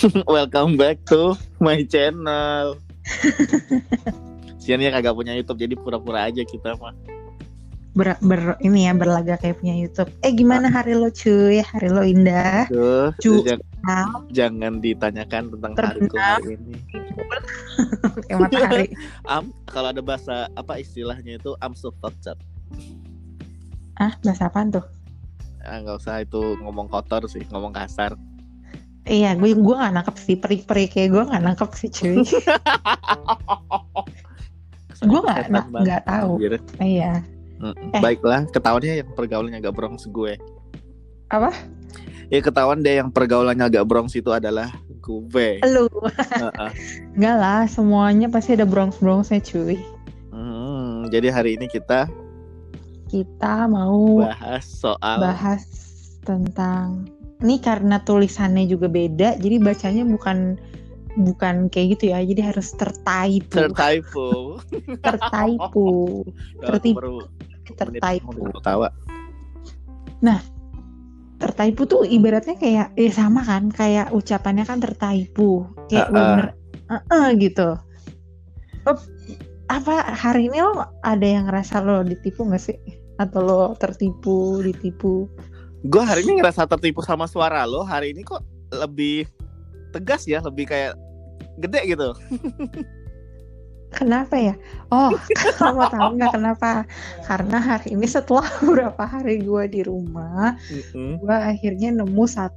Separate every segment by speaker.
Speaker 1: Welcome back to my channel. Siannya kagak punya YouTube jadi pura-pura aja kita mah.
Speaker 2: ber, ber ini ya berlaga kayak punya YouTube. Eh gimana hari lo cuy? Hari lo indah.
Speaker 1: Tuh,
Speaker 2: Cu-
Speaker 1: jangan, jangan ditanyakan tentang hariku hari ini.
Speaker 2: kayak matahari.
Speaker 1: Am, kalau ada bahasa apa istilahnya itu am so fucked.
Speaker 2: Ah, bahasa apaan tuh?
Speaker 1: Ah, nggak usah itu ngomong kotor sih, ngomong kasar.
Speaker 2: Iya, gue gue gak nangkep sih peri-peri kayak gue gak nangkep sih cuy. gue gak
Speaker 1: banget,
Speaker 2: nggak tahu.
Speaker 1: anjir.
Speaker 2: Iya.
Speaker 1: Mm-mm.
Speaker 2: Eh.
Speaker 1: Baiklah, ketahuannya yang pergaulannya agak bronx gue.
Speaker 2: Apa?
Speaker 1: Ya ketahuan deh yang pergaulannya agak bronx itu adalah gue.
Speaker 2: Lu
Speaker 1: Heeh.
Speaker 2: Enggak lah, semuanya pasti ada bronx-bronxnya cuy.
Speaker 1: Hmm, jadi hari ini kita
Speaker 2: Kita mau
Speaker 1: bahas soal
Speaker 2: bahas tentang ini karena tulisannya juga beda, jadi bacanya bukan bukan kayak gitu ya, jadi harus tertaipu,
Speaker 1: tertypo.
Speaker 2: tertaipu, Tertipu. Tertaipu.
Speaker 1: tawa.
Speaker 2: Tertaipu tuh ibaratnya kayak ya sama kan, kayak ucapannya kan tertaipu, kayak
Speaker 1: Ah, ah.
Speaker 2: bener "Eh-eh," gitu. Op, apa hari ini lo ada yang ngerasa lo ditipu gak sih? Atau lo tertipu, ditipu?
Speaker 1: Gue hari ini ngerasa tertipu sama suara lo. Hari ini kok lebih tegas ya, lebih kayak gede gitu.
Speaker 2: Kenapa ya? Oh, kamu tahu nggak kenapa? Karena hari ini setelah beberapa hari gue di rumah,
Speaker 1: Mm-mm.
Speaker 2: gue akhirnya nemu satu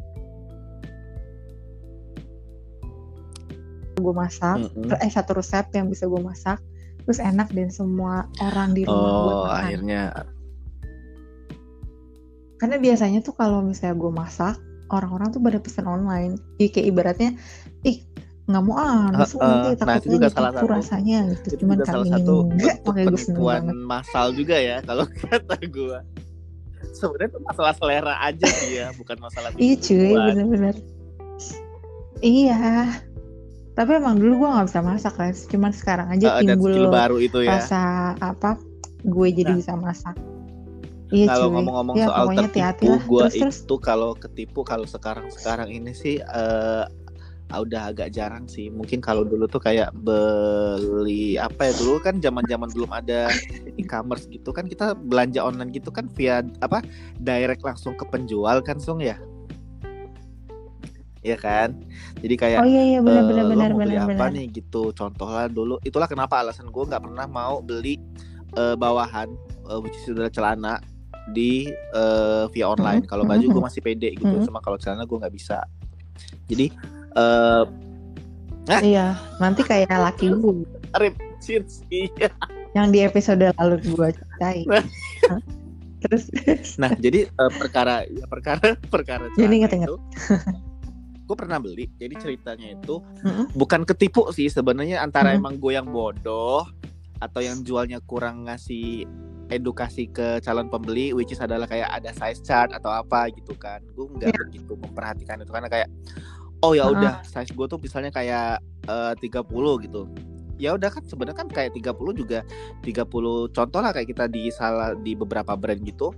Speaker 2: gue masak,
Speaker 1: Mm-mm.
Speaker 2: eh satu resep yang bisa gue masak, terus enak dan semua orang di rumah gue
Speaker 1: Oh,
Speaker 2: makan.
Speaker 1: akhirnya
Speaker 2: Karena biasanya tuh kalau misalnya gue masak, orang-orang tuh pada pesan online. Jadi kayak ibaratnya, ih nggak mau ah, nasi
Speaker 1: Heeh.
Speaker 2: nanti
Speaker 1: Nah, itu
Speaker 2: takutnya
Speaker 1: juga salah satu.
Speaker 2: rasanya gitu.
Speaker 1: itu
Speaker 2: Cuman
Speaker 1: juga
Speaker 2: kali
Speaker 1: salah
Speaker 2: ini
Speaker 1: satu
Speaker 2: enggak, makanya gue seneng banget.
Speaker 1: massal juga ya kalau kata gue. Sebenarnya itu masalah selera aja sih ya, bukan masalah
Speaker 2: Iya cuy, bener-bener. Iya. Tapi emang dulu gue nggak bisa masak kan, cuman sekarang aja
Speaker 1: skill
Speaker 2: timbul
Speaker 1: baru itu ya.
Speaker 2: rasa apa, gue jadi
Speaker 1: Nah.
Speaker 2: bisa masak. Iya
Speaker 1: Kalau ngomong-ngomong
Speaker 2: Ya,
Speaker 1: soal tertipu, gue itu kalau ketipu kalau sekarang sekarang ini sih eh udah agak jarang sih. Mungkin kalau dulu tuh kayak beli apa ya dulu kan zaman-zaman belum ada e-commerce gitu kan kita belanja online gitu kan via apa direct langsung ke penjual kan Sung ya. Iya kan. Jadi kayak
Speaker 2: Oh iya iya
Speaker 1: eh,
Speaker 2: benar-benar
Speaker 1: lo
Speaker 2: benar
Speaker 1: mau beli
Speaker 2: benar
Speaker 1: apa
Speaker 2: benar.
Speaker 1: nih gitu contoh lah dulu itulah kenapa alasan gue nggak pernah mau beli eh, bawahan eh, which is adalah celana di eh, via online
Speaker 2: Mhm,
Speaker 1: kalau baju gue
Speaker 2: mhm.
Speaker 1: masih pede gitu
Speaker 2: Mhm.
Speaker 1: cuma kalau celana gue nggak bisa jadi eh
Speaker 2: Iya, nanti kayak laki gue
Speaker 1: rip iya
Speaker 2: yang di episode lalu gue ceritain. Hah? terus
Speaker 1: nah jadi eh, perkara ya, perkara perkara
Speaker 2: Jadi
Speaker 1: celana
Speaker 2: inget-inget.
Speaker 1: itu gue pernah beli jadi ceritanya itu
Speaker 2: Mm-mm.
Speaker 1: bukan ketipu sih sebenarnya antara
Speaker 2: Mhm.
Speaker 1: emang gue yang bodoh atau yang jualnya kurang ngasih edukasi ke calon pembeli which is adalah kayak ada size chart atau apa gitu kan. Gue nggak begitu memperhatikan itu karena kayak oh ya udah size gue tuh misalnya kayak eh, 30 gitu. Ya udah kan sebenarnya kan kayak 30 juga 30 contoh lah kayak kita di salah di beberapa brand gitu.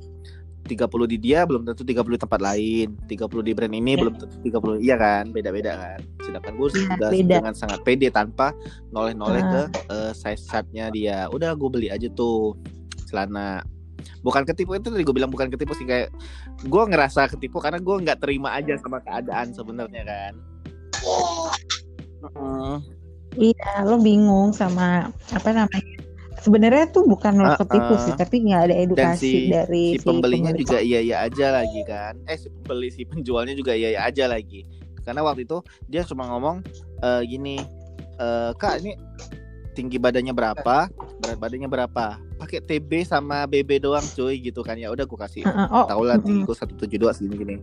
Speaker 1: 30 di dia belum tentu 30 di tempat lain. 30 di brand ini
Speaker 2: Ya.
Speaker 1: belum tentu 30 iya kan? Beda-beda kan? Sedangkan gue
Speaker 2: Iya,
Speaker 1: sudah
Speaker 2: beda.
Speaker 1: dengan sangat pede tanpa noleh-noleh
Speaker 2: Ah.
Speaker 1: ke eh, size chartnya dia. Udah gue beli aja tuh celana bukan ketipu itu tadi gue bilang bukan ketipu sih kayak gue ngerasa ketipu karena gue nggak terima aja sama keadaan sebenarnya kan Heeh.
Speaker 2: Iya, lo bingung sama apa namanya? Sebenarnya tuh bukan lo ketipu
Speaker 1: ah.
Speaker 2: sih, tapi nggak ada edukasi
Speaker 1: si-
Speaker 2: dari
Speaker 1: si pembelinya juga iya iya aja lagi kan eh si pembeli si penjualnya juga iya iya aja lagi karena waktu itu dia cuma ngomong eh, gini eh, kak ini tinggi badannya berapa berat badannya berapa. Pakai TB sama BB doang cuy gitu kan. Ya udah gue kasih
Speaker 2: Heeh, Oh,
Speaker 1: tau lah tinggi
Speaker 2: mm-mm.
Speaker 1: gue satu tujuh dua segini gini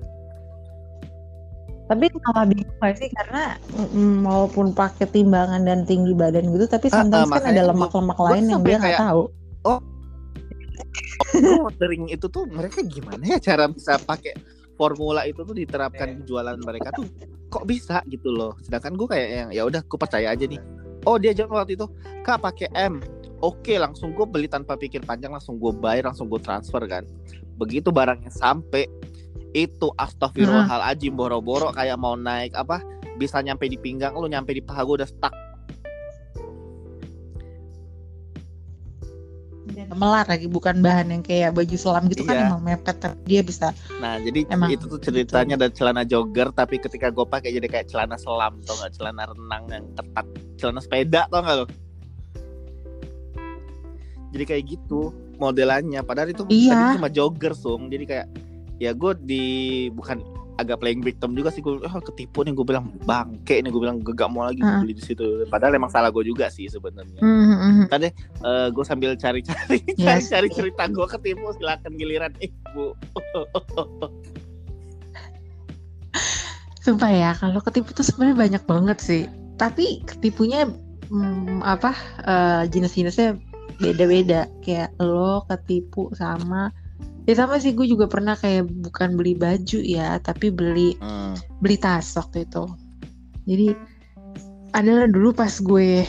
Speaker 2: tapi malah bingung gak sih? Karena mm, walaupun pakai timbangan dan tinggi badan gitu, tapi
Speaker 1: Ah, ah,
Speaker 2: sometimes kan
Speaker 1: makanya
Speaker 2: ada lemak-lemak lain yang dia nggak
Speaker 1: kayak-
Speaker 2: tahu.
Speaker 1: Gua ordering itu tuh mereka gimana ya cara bisa pakai formula itu tuh diterapkan di jualan mereka tuh? Kok bisa gitu loh. Sedangkan gue kayak yang ya udah gue percaya aja nih oh dia jawab waktu itu kak pakai M. Oke langsung gue beli tanpa pikir panjang langsung gue bayar langsung gue transfer kan. Begitu barangnya sampai itu astagfirullahaladzim boro-boro kayak mau naik apa bisa nyampe di pinggang lu nyampe di paha gue udah stuck
Speaker 2: melar lagi bukan bahan yang kayak baju selam gitu kan
Speaker 1: Iya.
Speaker 2: emang mepet tapi dia bisa
Speaker 1: nah jadi
Speaker 2: Emang
Speaker 1: itu tuh ceritanya ada celana jogger tapi ketika gue pakai jadi kayak celana selam tau nggak celana renang yang ketat celana sepeda tau nggak lo jadi kayak gitu modelannya padahal itu
Speaker 2: Iya.
Speaker 1: tadi cuma jogger sung jadi kayak ya gue di bukan agak playing victim juga sih gue oh, ketipu nih gue bilang bangke nih gue bilang gue gak mau lagi
Speaker 2: Heeh.
Speaker 1: beli di situ padahal emang salah gue juga sih sebenarnya
Speaker 2: Hmm, hmm, hmm.
Speaker 1: Eh, gue sambil cari-cari
Speaker 2: Yes.
Speaker 1: cari-cari cerita gue ketipu silakan giliran ibu
Speaker 2: Sumpah ya, kalau ketipu tuh sebenarnya banyak banget sih. Tapi ketipunya hmm, apa eh, jenis-jenisnya beda-beda. Kayak lo ketipu sama ya sama sih gue juga pernah kayak bukan beli baju ya, tapi beli
Speaker 1: Hmm.
Speaker 2: beli tas waktu itu. Jadi adalah dulu pas gue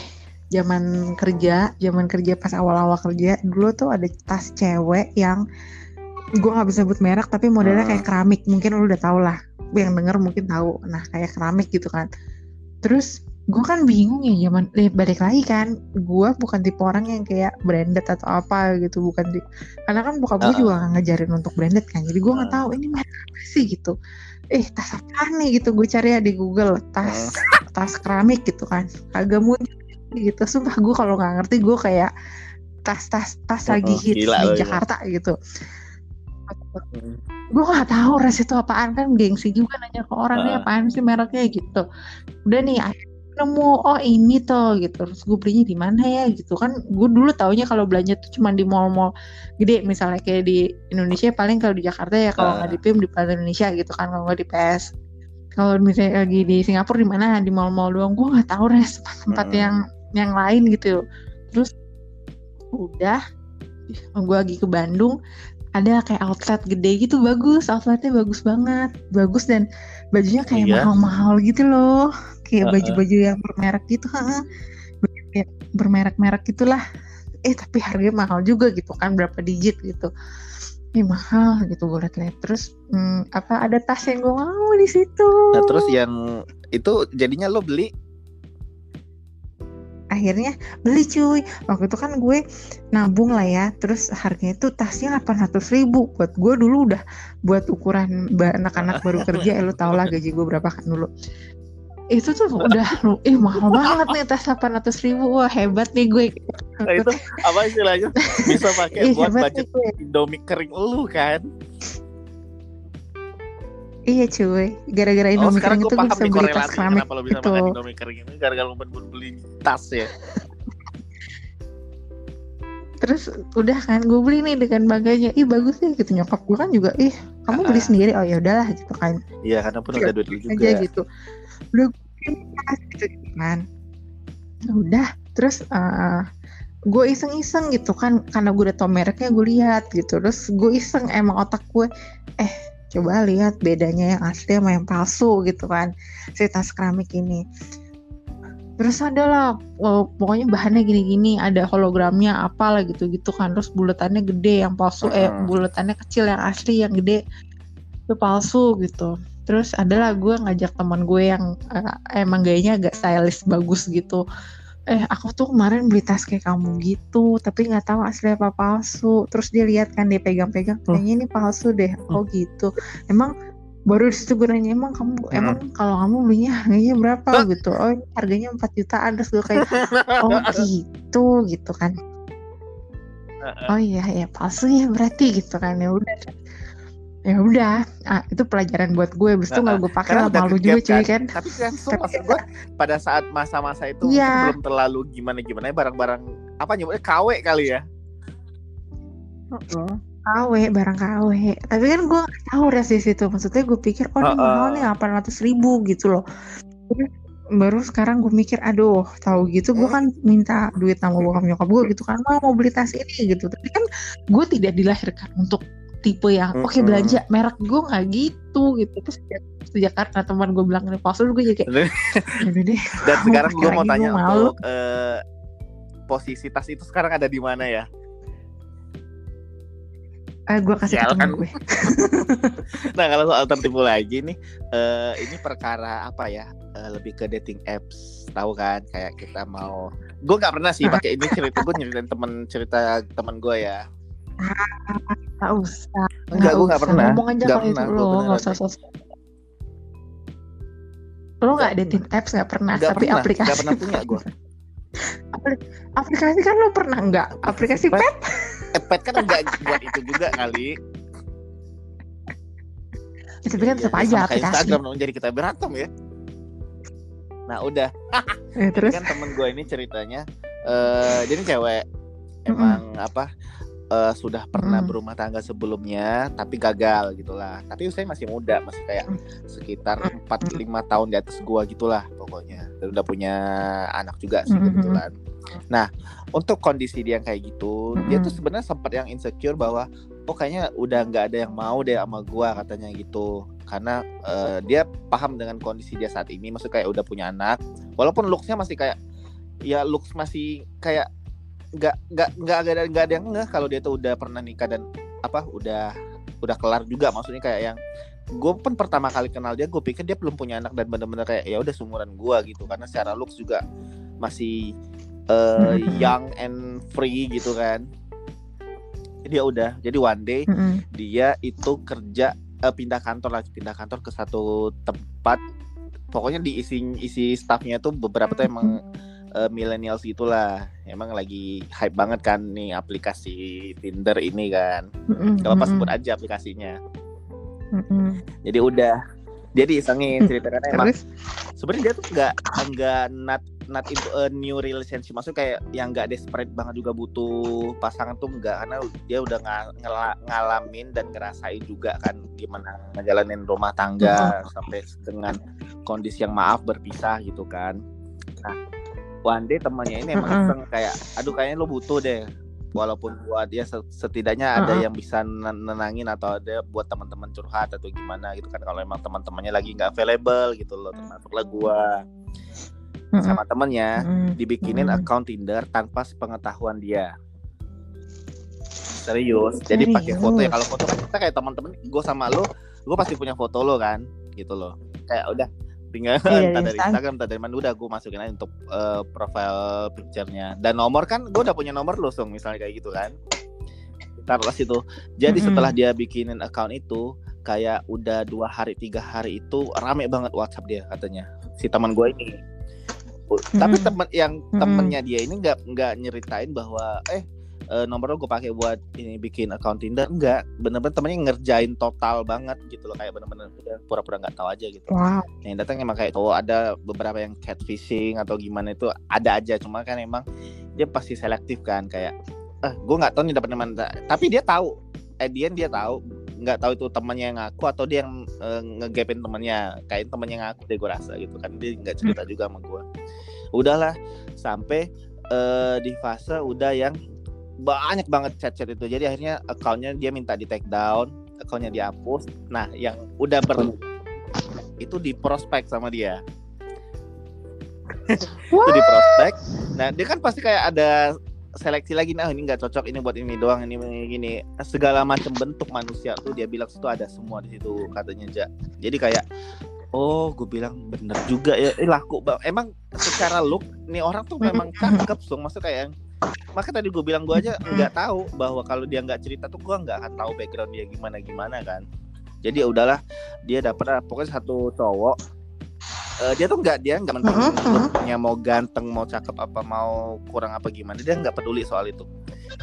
Speaker 2: zaman kerja, zaman kerja pas awal-awal kerja, dulu tuh ada tas cewek yang gue nggak bisa sebut merek tapi modelnya
Speaker 1: Hmm.
Speaker 2: kayak keramik. Mungkin lu udah tau lah, yang denger mungkin tahu. Nah kayak keramik gitu kan. Terus gue kan bingung ya zaman eh, balik lagi kan gue bukan tipe orang yang kayak branded atau apa gitu bukan di karena kan bokap gue
Speaker 1: Uh-uh.
Speaker 2: juga nggak ngajarin untuk branded kan jadi gue nggak
Speaker 1: Uh.
Speaker 2: tahu ini merek apa sih gitu eh tas apa nih gitu gue cari ya di Google tas tas keramik gitu kan agak muncul gitu sumpah gue kalau nggak ngerti gue kayak tas tas tas lagi
Speaker 1: Oh,
Speaker 2: hits
Speaker 1: gila
Speaker 2: di
Speaker 1: lo ya.
Speaker 2: Jakarta gitu
Speaker 1: Hmm.
Speaker 2: gue nggak tahu res itu apaan kan gengsi juga nanya ke orang nih
Speaker 1: Ah.
Speaker 2: apaan sih mereknya gitu udah nih akhirnya nemu oh ini tuh gitu. Terus gue belinya di mana ya gitu. Kan gue dulu taunya kalau belanja tuh cuma di mall-mall gede misalnya kayak di Indonesia paling kalau di Jakarta ya kalau
Speaker 1: Ah.
Speaker 2: nggak di PIM di Plaza Indonesia gitu kan. Kalau nggak di PS kalau misalnya lagi di Singapura di mana? Di mall-mall doang. Gue nggak tahu res tempat-tempat
Speaker 1: Hmm.
Speaker 2: yang yang lain gitu. Terus udah gue lagi ke Bandung ada kayak outlet gede gitu bagus. Outletnya bagus banget bagus dan bajunya kayak
Speaker 1: Iya.
Speaker 2: mahal-mahal gitu loh kayak baju-baju yang bermerek gitu ha Kayak bermerek-merek gitulah. Eh tapi harganya mahal juga gitu kan berapa digit gitu. Eh mahal gitu gue liat-liat. Terus hmm, apa ada tas yang gue mau di situ.
Speaker 1: Nah terus yang itu jadinya lo beli?
Speaker 2: Akhirnya beli cuy. Waktu itu kan gue nabung lah ya. Terus harganya tuh tasnya 800 ribu. Buat gue dulu udah buat ukuran anak-anak baru kerja ya. Lu tau lah gaji gue berapa kan dulu itu tuh udah lu ih mahal banget nih tas 800 ribu. Wah hebat nih gue.
Speaker 1: Nah, itu apa istilahnya? Bisa pakai buat budget
Speaker 2: nih
Speaker 1: Indomie kering lu kan?
Speaker 2: Iya cuy. Gara-gara
Speaker 1: oh
Speaker 2: Indomie
Speaker 1: sekarang
Speaker 2: kering itu gue bisa
Speaker 1: nih
Speaker 2: beli tas keramik.
Speaker 1: kenapa lo bisa
Speaker 2: itu.
Speaker 1: makan Indomie kering ini. Gara-gara lo beli- beli tas ya.
Speaker 2: Terus udah kan gue beli nih dengan bangganya. Ih bagus ya gitu. Nyokap gue kan juga ih kamu beli
Speaker 1: Ah.
Speaker 2: sendiri. Oh ya udahlah gitu kan.
Speaker 1: Iya karena pun
Speaker 2: Iya,
Speaker 1: udah duit lu juga.
Speaker 2: aja gitu. Udah gitu kan udah. terus eh, gue iseng-iseng gitu kan karena gue udah tau mereknya gue lihat gitu. Terus gue iseng emang otak gue eh coba lihat bedanya yang asli sama yang palsu gitu kan si tas keramik ini. Terus ada lah oh, pokoknya bahannya gini-gini ada hologramnya apalah gitu-gitu kan. Terus buletannya gede yang palsu eh buletannya kecil yang asli yang gede itu palsu gitu terus adalah gue ngajak teman gue yang eh, emang gayanya agak stylish bagus gitu. Eh aku tuh kemarin beli tas kayak kamu gitu tapi nggak tahu asli apa palsu. Terus dia lihat kan dia pegang-pegang
Speaker 1: Hmm.
Speaker 2: kayaknya ini palsu deh. Oh gitu. Emang baru di situ gue nanya emang kamu emang kalau kamu belinya harganya berapa? Gitu. Oh harganya 4 jutaan. Terus gue kayak oh gitu gitu kan. Oh iya ya palsu ya berarti gitu kan. Ya udah ya udah ah, itu pelajaran buat gue. Abis itu nggak gue pakai lah malu juga cuy
Speaker 1: kan. tapi kan so, maksud gue pada saat masa-masa itu mungkin belum terlalu gimana gimana barang-barang apa nyebutnya KW kali ya?
Speaker 2: KW barang KW tapi kan gue tahu res di situ maksudnya gue pikir oh ini mahal nih 800 ribu gitu loh. Baru sekarang gue mikir aduh tahu gitu. Gue kan minta duit sama bokap nyokap gue gitu kan mau mau beli tas ini gitu. Tapi kan gue tidak dilahirkan untuk tipe yang oke
Speaker 1: Mm-mm.
Speaker 2: belanja merek gue nggak gitu gitu terus sejak, sejak karena teman gue bilang ini palsu gue jadi kayak "Ya deh
Speaker 1: dan sekarang gue mau tanya
Speaker 2: gua malu.
Speaker 1: untuk eh, posisi tas itu sekarang ada di mana ya
Speaker 2: Eh, gue kasih temen
Speaker 1: kan.
Speaker 2: gue.
Speaker 1: Nah kalau soal tertipu lagi nih, eh, ini perkara apa ya? Eh, lebih ke dating apps, tahu kan? Kayak kita mau, gue nggak pernah sih pakai ini cerita gue nyeritain temen cerita temen gue ya.
Speaker 2: Gak usah.
Speaker 1: Enggak, gue nggak pernah.
Speaker 2: Ngomong aja kalau itu lo, nggak usah sosok. Lo nggak dating apps nggak pernah,
Speaker 1: Nggak
Speaker 2: tapi
Speaker 1: pernah,
Speaker 2: aplikasi.
Speaker 1: nggak pernah punya gue.
Speaker 2: aplikasi kan lo pernah nggak? Aplikasi
Speaker 1: Pet.
Speaker 2: pet?
Speaker 1: Eh, pet kan enggak buat itu juga kali.
Speaker 2: Tapi kan
Speaker 1: Iya,
Speaker 2: tetap aja aplikasi.
Speaker 1: Instagram dong, jadi kita berantem ya. Nah udah,
Speaker 2: Eh,
Speaker 1: terus kan temen gue ini ceritanya, eh dia ini cewek, emang apa? Eh, sudah pernah
Speaker 2: Mm-mm.
Speaker 1: berumah tangga sebelumnya, tapi gagal gitulah. Tapi usianya masih muda, masih kayak
Speaker 2: Mm.
Speaker 1: sekitar 4-5 tahun di atas gua gitulah pokoknya. Dan udah punya anak juga sih kebetulan. Nah, untuk kondisi dia yang kayak gitu, dia
Speaker 2: Mm-mm.
Speaker 1: tuh sebenarnya sempat yang insecure bahwa oh kayaknya udah nggak ada yang mau deh sama gua katanya gitu. Karena eh, dia paham dengan kondisi dia saat ini, maksudnya kayak udah punya anak, walaupun looksnya masih kayak ya looks masih kayak nggak nggak nggak ada nggak ada yang ngeh kalau dia tuh udah pernah nikah dan apa udah udah kelar juga. Maksudnya kayak yang gue pun pertama kali kenal dia gue pikir dia belum punya anak dan bener-bener kayak ya udah sumuran gue gitu. Karena secara looks juga masih
Speaker 2: Mhm.
Speaker 1: young and free gitu kan. Dia udah jadi one day
Speaker 2: Mm-mm.
Speaker 1: dia itu kerja eh, pindah kantor lagi pindah kantor ke satu tempat. Pokoknya diisi isi staffnya tuh beberapa tuh emang eh, millennials itulah emang lagi hype banget kan nih aplikasi Tinder ini kan.
Speaker 2: Mm-mm.
Speaker 1: kalau pas sebut aja aplikasinya.
Speaker 2: Mm-mm.
Speaker 1: jadi udah dia diisengin ceritanya emang.
Speaker 2: Terus?
Speaker 1: sebenarnya dia tuh nggak nggak not not into a new relationship. Maksudnya kayak yang nggak desperate banget juga butuh pasangan tuh nggak karena dia udah ngela- ngalamin dan ngerasain juga kan gimana ngejalanin rumah tangga sampai dengan kondisi yang maaf berpisah gitu kan. Nah one day temannya ini emang iseng kayak aduh kayaknya lo butuh deh. Walaupun buat dia set- setidaknya ada
Speaker 2: Mm-mm.
Speaker 1: yang bisa nen- nenangin atau ada buat teman-teman curhat atau gimana gitu kan kalau emang teman-temannya lagi nggak available gitu loh termasuklah gua. Sama temennya dibikinin account Tinder tanpa sepengetahuan dia. Serius jadi pakai foto ya kalau foto kan kita kayak teman-teman gue sama lo gue pasti punya foto lo kan gitu loh. Kayak udah tinggal
Speaker 2: Iya,
Speaker 1: entah
Speaker 2: dari
Speaker 1: Instagram entah dari mana udah gue masukin aja untuk eh, profile picture-nya dan nomor kan gue udah punya nomor lo song misalnya kayak gitu kan taruhlah situ jadi
Speaker 2: Mm-mm.
Speaker 1: setelah dia bikinin account itu kayak udah dua hari tiga hari itu rame banget WhatsApp dia katanya si teman gue ini tapi
Speaker 2: Mm-mm.
Speaker 1: temen yang
Speaker 2: Mm-mm.
Speaker 1: temennya dia ini nggak nggak nyeritain bahwa eh eh, nomor lo gue pakai buat ini bikin account Tinder? Enggak. Bener-bener temennya ngerjain total banget gitu loh. Kayak bener-bener udah pura-pura nggak tahu aja gitu.
Speaker 2: Wow.
Speaker 1: Nah, yang datang emang kayak oh ada beberapa yang catfishing atau gimana itu ada aja. Cuma kan emang dia pasti selektif kan kayak eh gue nggak tahu nih dapat mana tapi dia tahu. Eh dia dia tahu. Nggak tahu itu temannya yang ngaku atau dia yang eh, ngegapin temannya kayak temannya yang ngaku deh gue rasa gitu kan. Dia nggak cerita juga sama gue udahlah sampai eh, di fase udah yang banyak banget chat-chat itu. Jadi akhirnya accountnya dia minta di take down accountnya dihapus. Nah yang udah ber itu di prospek sama dia. Itu di prospek. Nah dia kan pasti kayak ada seleksi lagi. Nah ini nggak cocok ini buat ini doang ini ini gini. Segala macam bentuk manusia tuh dia bilang situ ada semua di situ katanya ja. Jadi kayak oh gue bilang bener juga ya. Eh, laku emang secara look nih orang tuh memang cakep sung. Maksudnya kayak yang maka tadi gue bilang gue aja nggak tahu bahwa kalau dia nggak cerita tuh gue nggak akan tahu background dia gimana gimana kan. Jadi ya udahlah dia dapat pokoknya satu cowok. Eh, dia tuh nggak dia nggak penting
Speaker 2: Mhm,
Speaker 1: looknya mau ganteng mau cakep apa mau kurang apa gimana dia nggak peduli soal itu.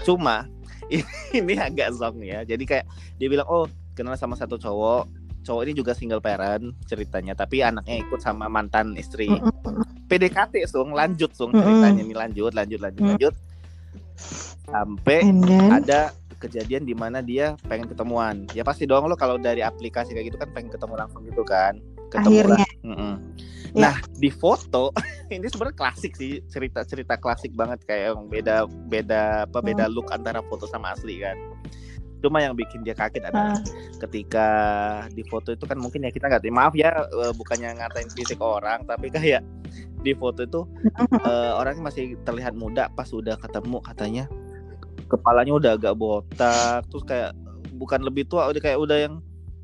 Speaker 1: Cuma ini agak zong ya. Jadi kayak dia bilang oh kenal sama satu cowok. Cowok ini juga single parent ceritanya. Tapi anaknya ikut sama mantan istri. PDKT sung. Lanjut sung ceritanya ini lanjut lanjut lanjut lanjut sampai
Speaker 2: then
Speaker 1: ada kejadian di mana dia pengen ketemuan ya pasti dong lo kalau dari aplikasi kayak gitu kan pengen ketemu langsung gitu kan ketemu
Speaker 2: akhirnya
Speaker 1: Mm-mm.
Speaker 2: Ya.
Speaker 1: Nah di foto ini sebenarnya klasik sih cerita cerita klasik banget kayak yang beda beda apa beda look antara foto sama asli kan. Cuma yang bikin dia kaget adalah
Speaker 2: Ah.
Speaker 1: ketika di foto itu kan mungkin ya kita nggak maaf ya eh, bukannya ngatain fisik orang tapi kayak di foto itu eh, orangnya masih terlihat muda pas udah ketemu katanya kepalanya udah agak botak terus kayak bukan lebih tua udah kayak udah yang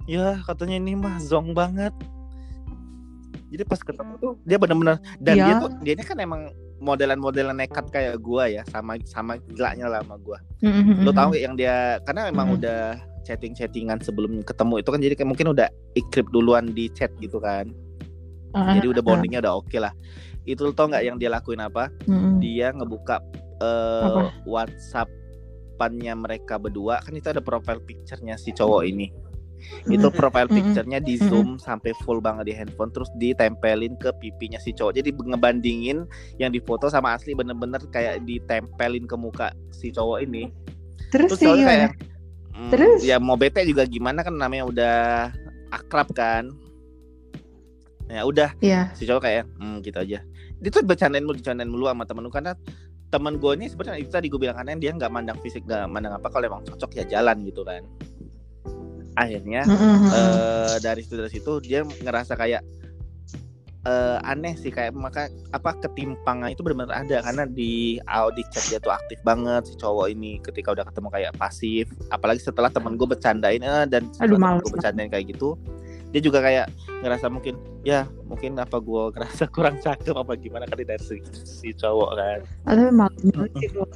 Speaker 1: ya katanya ini mah zong banget jadi pas ketemu tuh dia benar-benar dan
Speaker 2: Iya.
Speaker 1: dia tuh dia ini kan emang modelan-modelan nekat kayak gua ya sama sama gilanya lah sama gua. Lo tau gak yang dia karena emang
Speaker 2: Mhm.
Speaker 1: udah chatting-chattingan sebelum ketemu itu kan jadi kayak mungkin udah ikrip duluan di chat gitu kan.
Speaker 2: Ah,
Speaker 1: jadi udah bondingnya udah oke lah. Itu lo tau nggak yang dia lakuin apa? Dia ngebuka eh,
Speaker 2: Apa?
Speaker 1: WhatsApp-nya mereka berdua. Kan itu ada profile picture-nya si cowok ini itu profile picture-nya di zoom sampai full banget di handphone terus ditempelin ke pipinya si cowok. Jadi ngebandingin yang difoto sama asli bener-bener kayak ditempelin ke muka si cowok ini.
Speaker 2: Terus
Speaker 1: terus
Speaker 2: sih
Speaker 1: kayak "Hmm,
Speaker 2: Terus?
Speaker 1: ya mau bete juga gimana kan namanya udah akrab kan. Ya udah
Speaker 2: Iya.
Speaker 1: si cowok kayak hmm gitu aja. Dia tuh bercandain mulu bercandain mulu sama temen lu karena temen gue ini sebenarnya itu tadi gue bilang kan dia nggak mandang fisik nggak mandang apa kalau emang cocok ya jalan gitu kan akhirnya
Speaker 2: Mm-mm.
Speaker 1: eh dari situ dari situ dia ngerasa kayak eh aneh sih kayak maka apa ketimpangan itu benar-benar ada. Karena di audi chat dia tuh aktif banget si cowok ini ketika udah ketemu kayak pasif. Apalagi setelah temen gue bercandain eh, dan
Speaker 2: Aduh,
Speaker 1: gue bercandain kayak gitu dia juga kayak ngerasa mungkin ya mungkin apa gue ngerasa kurang cakep apa gimana kali dari si, si cowok kan.
Speaker 2: Tapi banget sih gue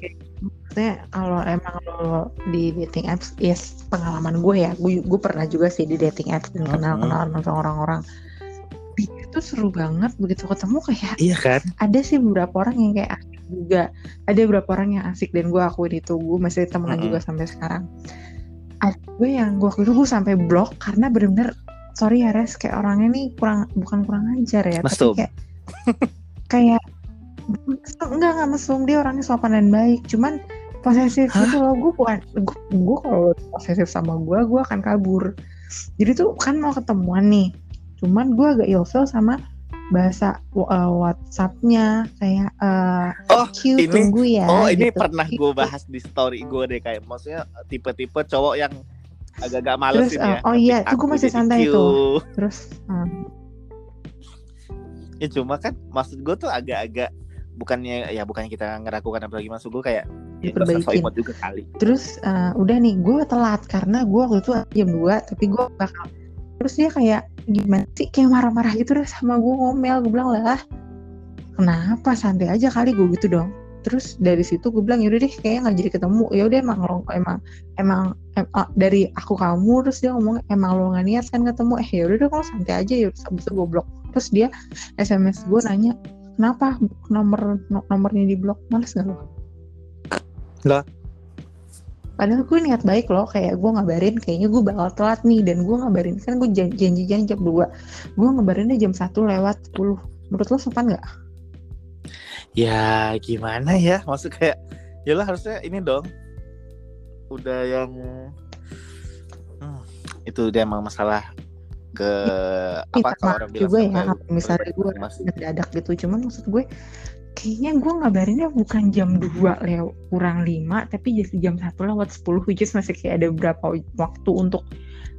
Speaker 2: maksudnya kalau emang lo di dating apps ya pengalaman gue ya gue gue pernah juga sih di dating apps dan
Speaker 1: Mhm.
Speaker 2: kenal kenalan sama orang-orang. Itu seru banget begitu ketemu kayak
Speaker 1: iya kan?
Speaker 2: ada sih beberapa orang yang kayak asik juga. Ada beberapa orang yang asik dan gue akuin itu gue masih temenan
Speaker 1: Mm-mm.
Speaker 2: juga sampai sekarang. Ada gue yang gue waktu itu gue sampai blok karena bener-bener sorry ya res kayak orangnya nih kurang bukan kurang ajar ya
Speaker 1: Mesum.
Speaker 2: tapi kayak kayak enggak enggak mesum dia orangnya sopan dan baik cuman posesif
Speaker 1: Hah?
Speaker 2: gitu loh gue bukan gue, gue kalau posesif sama gue gue akan kabur jadi tuh kan mau ketemuan nih cuman gue agak ilfil sama bahasa uh, WhatsAppnya kayak uh,
Speaker 1: Oh,
Speaker 2: Q
Speaker 1: ini-
Speaker 2: tunggu ya
Speaker 1: oh ini
Speaker 2: gitu.
Speaker 1: pernah gue bahas di story gue deh kayak maksudnya tipe-tipe cowok yang agak-agak malesin
Speaker 2: Terus,
Speaker 1: ya
Speaker 2: uh, oh iya, tuh gue
Speaker 1: aku
Speaker 2: masih santai
Speaker 1: Q.
Speaker 2: tuh. terus uh,
Speaker 1: ya cuma kan maksud gue tuh agak-agak bukannya ya bukannya kita ngeragukan apa lagi maksud gue kayak ya
Speaker 2: Diperbaikin.
Speaker 1: imut juga kali
Speaker 2: terus uh, udah nih gue telat karena gue waktu itu jam 2 tapi gue bakal terus dia kayak gimana sih kayak marah-marah gitu deh sama gue ngomel gue bilang lah kenapa santai aja kali gue gitu dong terus dari situ gue bilang yaudah deh kayaknya nggak jadi ketemu. Ya udah emang lo emang emang em, ah, dari aku kamu terus dia ngomong emang lo nggak niat kan ketemu? Eh ya udah deh kalau santai aja ya habis itu gue blok. Terus dia sms gue nanya kenapa nomor no- nomornya di blok? Males gak lo
Speaker 1: Lah.
Speaker 2: padahal gue niat baik loh kayak gue ngabarin kayaknya gue bakal telat nih dan gue ngabarin kan gue jan- janjian jam 2 gue ngabarinnya jam 1 lewat 10 menurut lo sopan nggak
Speaker 1: ya gimana ya? Maksud kayak ya lah harusnya ini dong. Udah yang hmm, itu dia emang masalah ke
Speaker 2: Ih,
Speaker 1: apa kalau
Speaker 2: maaf
Speaker 1: orang bilang
Speaker 2: juga ya apa misalnya gue
Speaker 1: masih
Speaker 2: mendadak gitu. Cuman maksud gue kayaknya gue ngabarinnya bukan jam 2 lewat kurang 5 tapi jadi jam 1 lewat 10 which is masih kayak ada berapa waktu untuk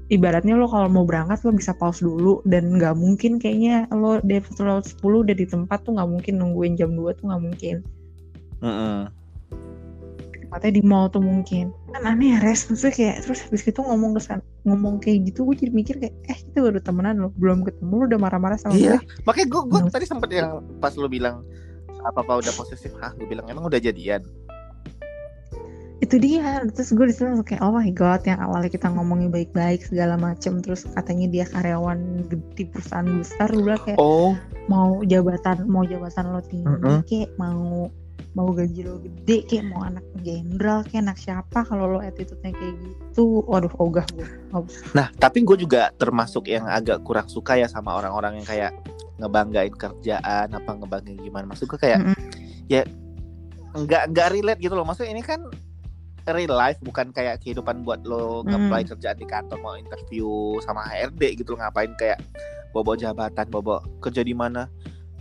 Speaker 2: ibaratnya lo kalau mau berangkat lo bisa pause dulu. Dan nggak mungkin kayaknya lo dari 1 lewat 10 udah di tempat tuh nggak mungkin nungguin jam 2 tuh nggak mungkin.
Speaker 1: Mm-mm.
Speaker 2: tempatnya di mall tuh mungkin. Kan aneh ya res. Maksudnya kayak terus habis itu ngomong kesan ngomong kayak gitu gue jadi mikir kayak eh kita baru temenan lo belum ketemu lo udah marah-marah sama
Speaker 1: Iya.
Speaker 2: gue
Speaker 1: makanya gue gue
Speaker 2: Menurut-
Speaker 1: tadi sempat yang pas lu bilang apa apa udah posesif? Hah gue bilang emang udah jadian
Speaker 2: itu dia terus gue di situ langsung kayak oh my god yang awalnya kita ngomongin baik-baik segala macem terus katanya dia karyawan di perusahaan besar gue kayak
Speaker 1: oh
Speaker 2: mau jabatan mau jabatan lo tinggi
Speaker 1: Mm-mm.
Speaker 2: kayak mau mau gaji lo gede kayak mau anak jenderal kayak anak siapa kalau lo attitude-nya kayak gitu waduh ogah gue.
Speaker 1: Nah, tapi gue juga termasuk yang agak kurang suka ya sama orang-orang yang kayak ngebanggain kerjaan apa ngebanggain gimana. Maksud gue kayak
Speaker 2: Mm-mm.
Speaker 1: ya nggak nggak relate gitu loh. Maksudnya ini kan real life bukan kayak kehidupan buat lo
Speaker 2: Mm.
Speaker 1: nge-apply kerjaan di kantor mau interview sama HRD gitu loh ngapain kayak bobo jabatan bobo kerja di mana.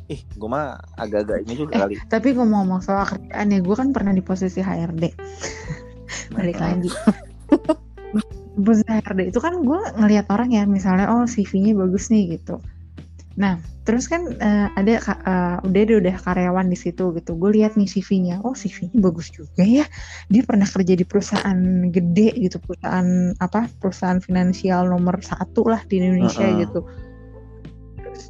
Speaker 1: Ih, gue mah agak-agak ini juga
Speaker 2: Eh,
Speaker 1: kali.
Speaker 2: tapi ngomong-ngomong soal kerjaan ya gue kan pernah di posisi HRD balik lagi posisi HRD itu kan gue ngelihat orang ya misalnya oh CV-nya bagus nih gitu Nah, terus kan uh, ada uh, udah udah karyawan di situ gitu. Gue lihat nih CV-nya. Oh, CV-nya bagus juga ya. Dia pernah kerja di perusahaan gede gitu, perusahaan apa? Perusahaan finansial nomor satu lah di Indonesia uh -uh. gitu. Terus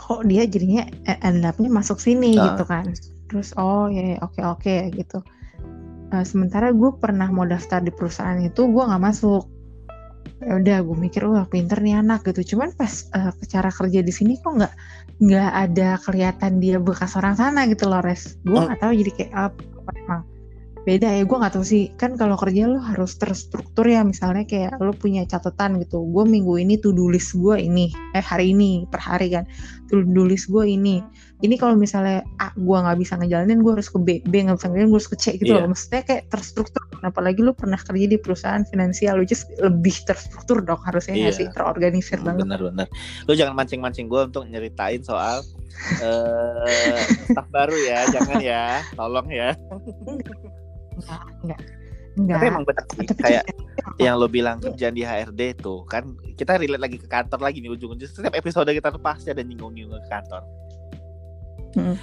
Speaker 2: kok dia jadinya end up masuk sini uh. gitu kan. Terus oh ya oke okay, oke okay, gitu. Uh, sementara gue pernah mau daftar di perusahaan itu, gue nggak masuk ya udah gue mikir wah pinter nih anak gitu cuman pas uh, cara kerja di sini kok nggak nggak ada kelihatan dia bekas orang sana gitu loh res gue oh. nggak oh. tahu jadi kayak apa emang beda ya gue nggak tahu sih kan kalau kerja lo harus terstruktur ya misalnya kayak lo punya catatan gitu gue minggu ini tuh tulis gue ini eh hari ini per hari kan tuh tulis gue ini ini kalau misalnya A gue nggak bisa ngejalanin gue harus ke B B nggak bisa ngejalanin gue harus ke C gitu yeah. loh maksudnya kayak terstruktur. Apalagi lu pernah kerja di perusahaan finansial lu just lebih terstruktur dong harusnya yeah. sih? Terorganisir hmm, banget.
Speaker 1: bener-bener lu jangan mancing-mancing gue untuk nyeritain soal uh, staff baru ya jangan ya. Tolong ya.
Speaker 2: Enggak enggak. Enggak.
Speaker 1: Tapi emang benar sih Tapi kayak yang lo bilang kerjaan di HRD tuh kan kita relate lagi ke kantor lagi nih ujung-ujung setiap episode kita tuh pasti ada nyinggung-nyinggung ke kantor hmm.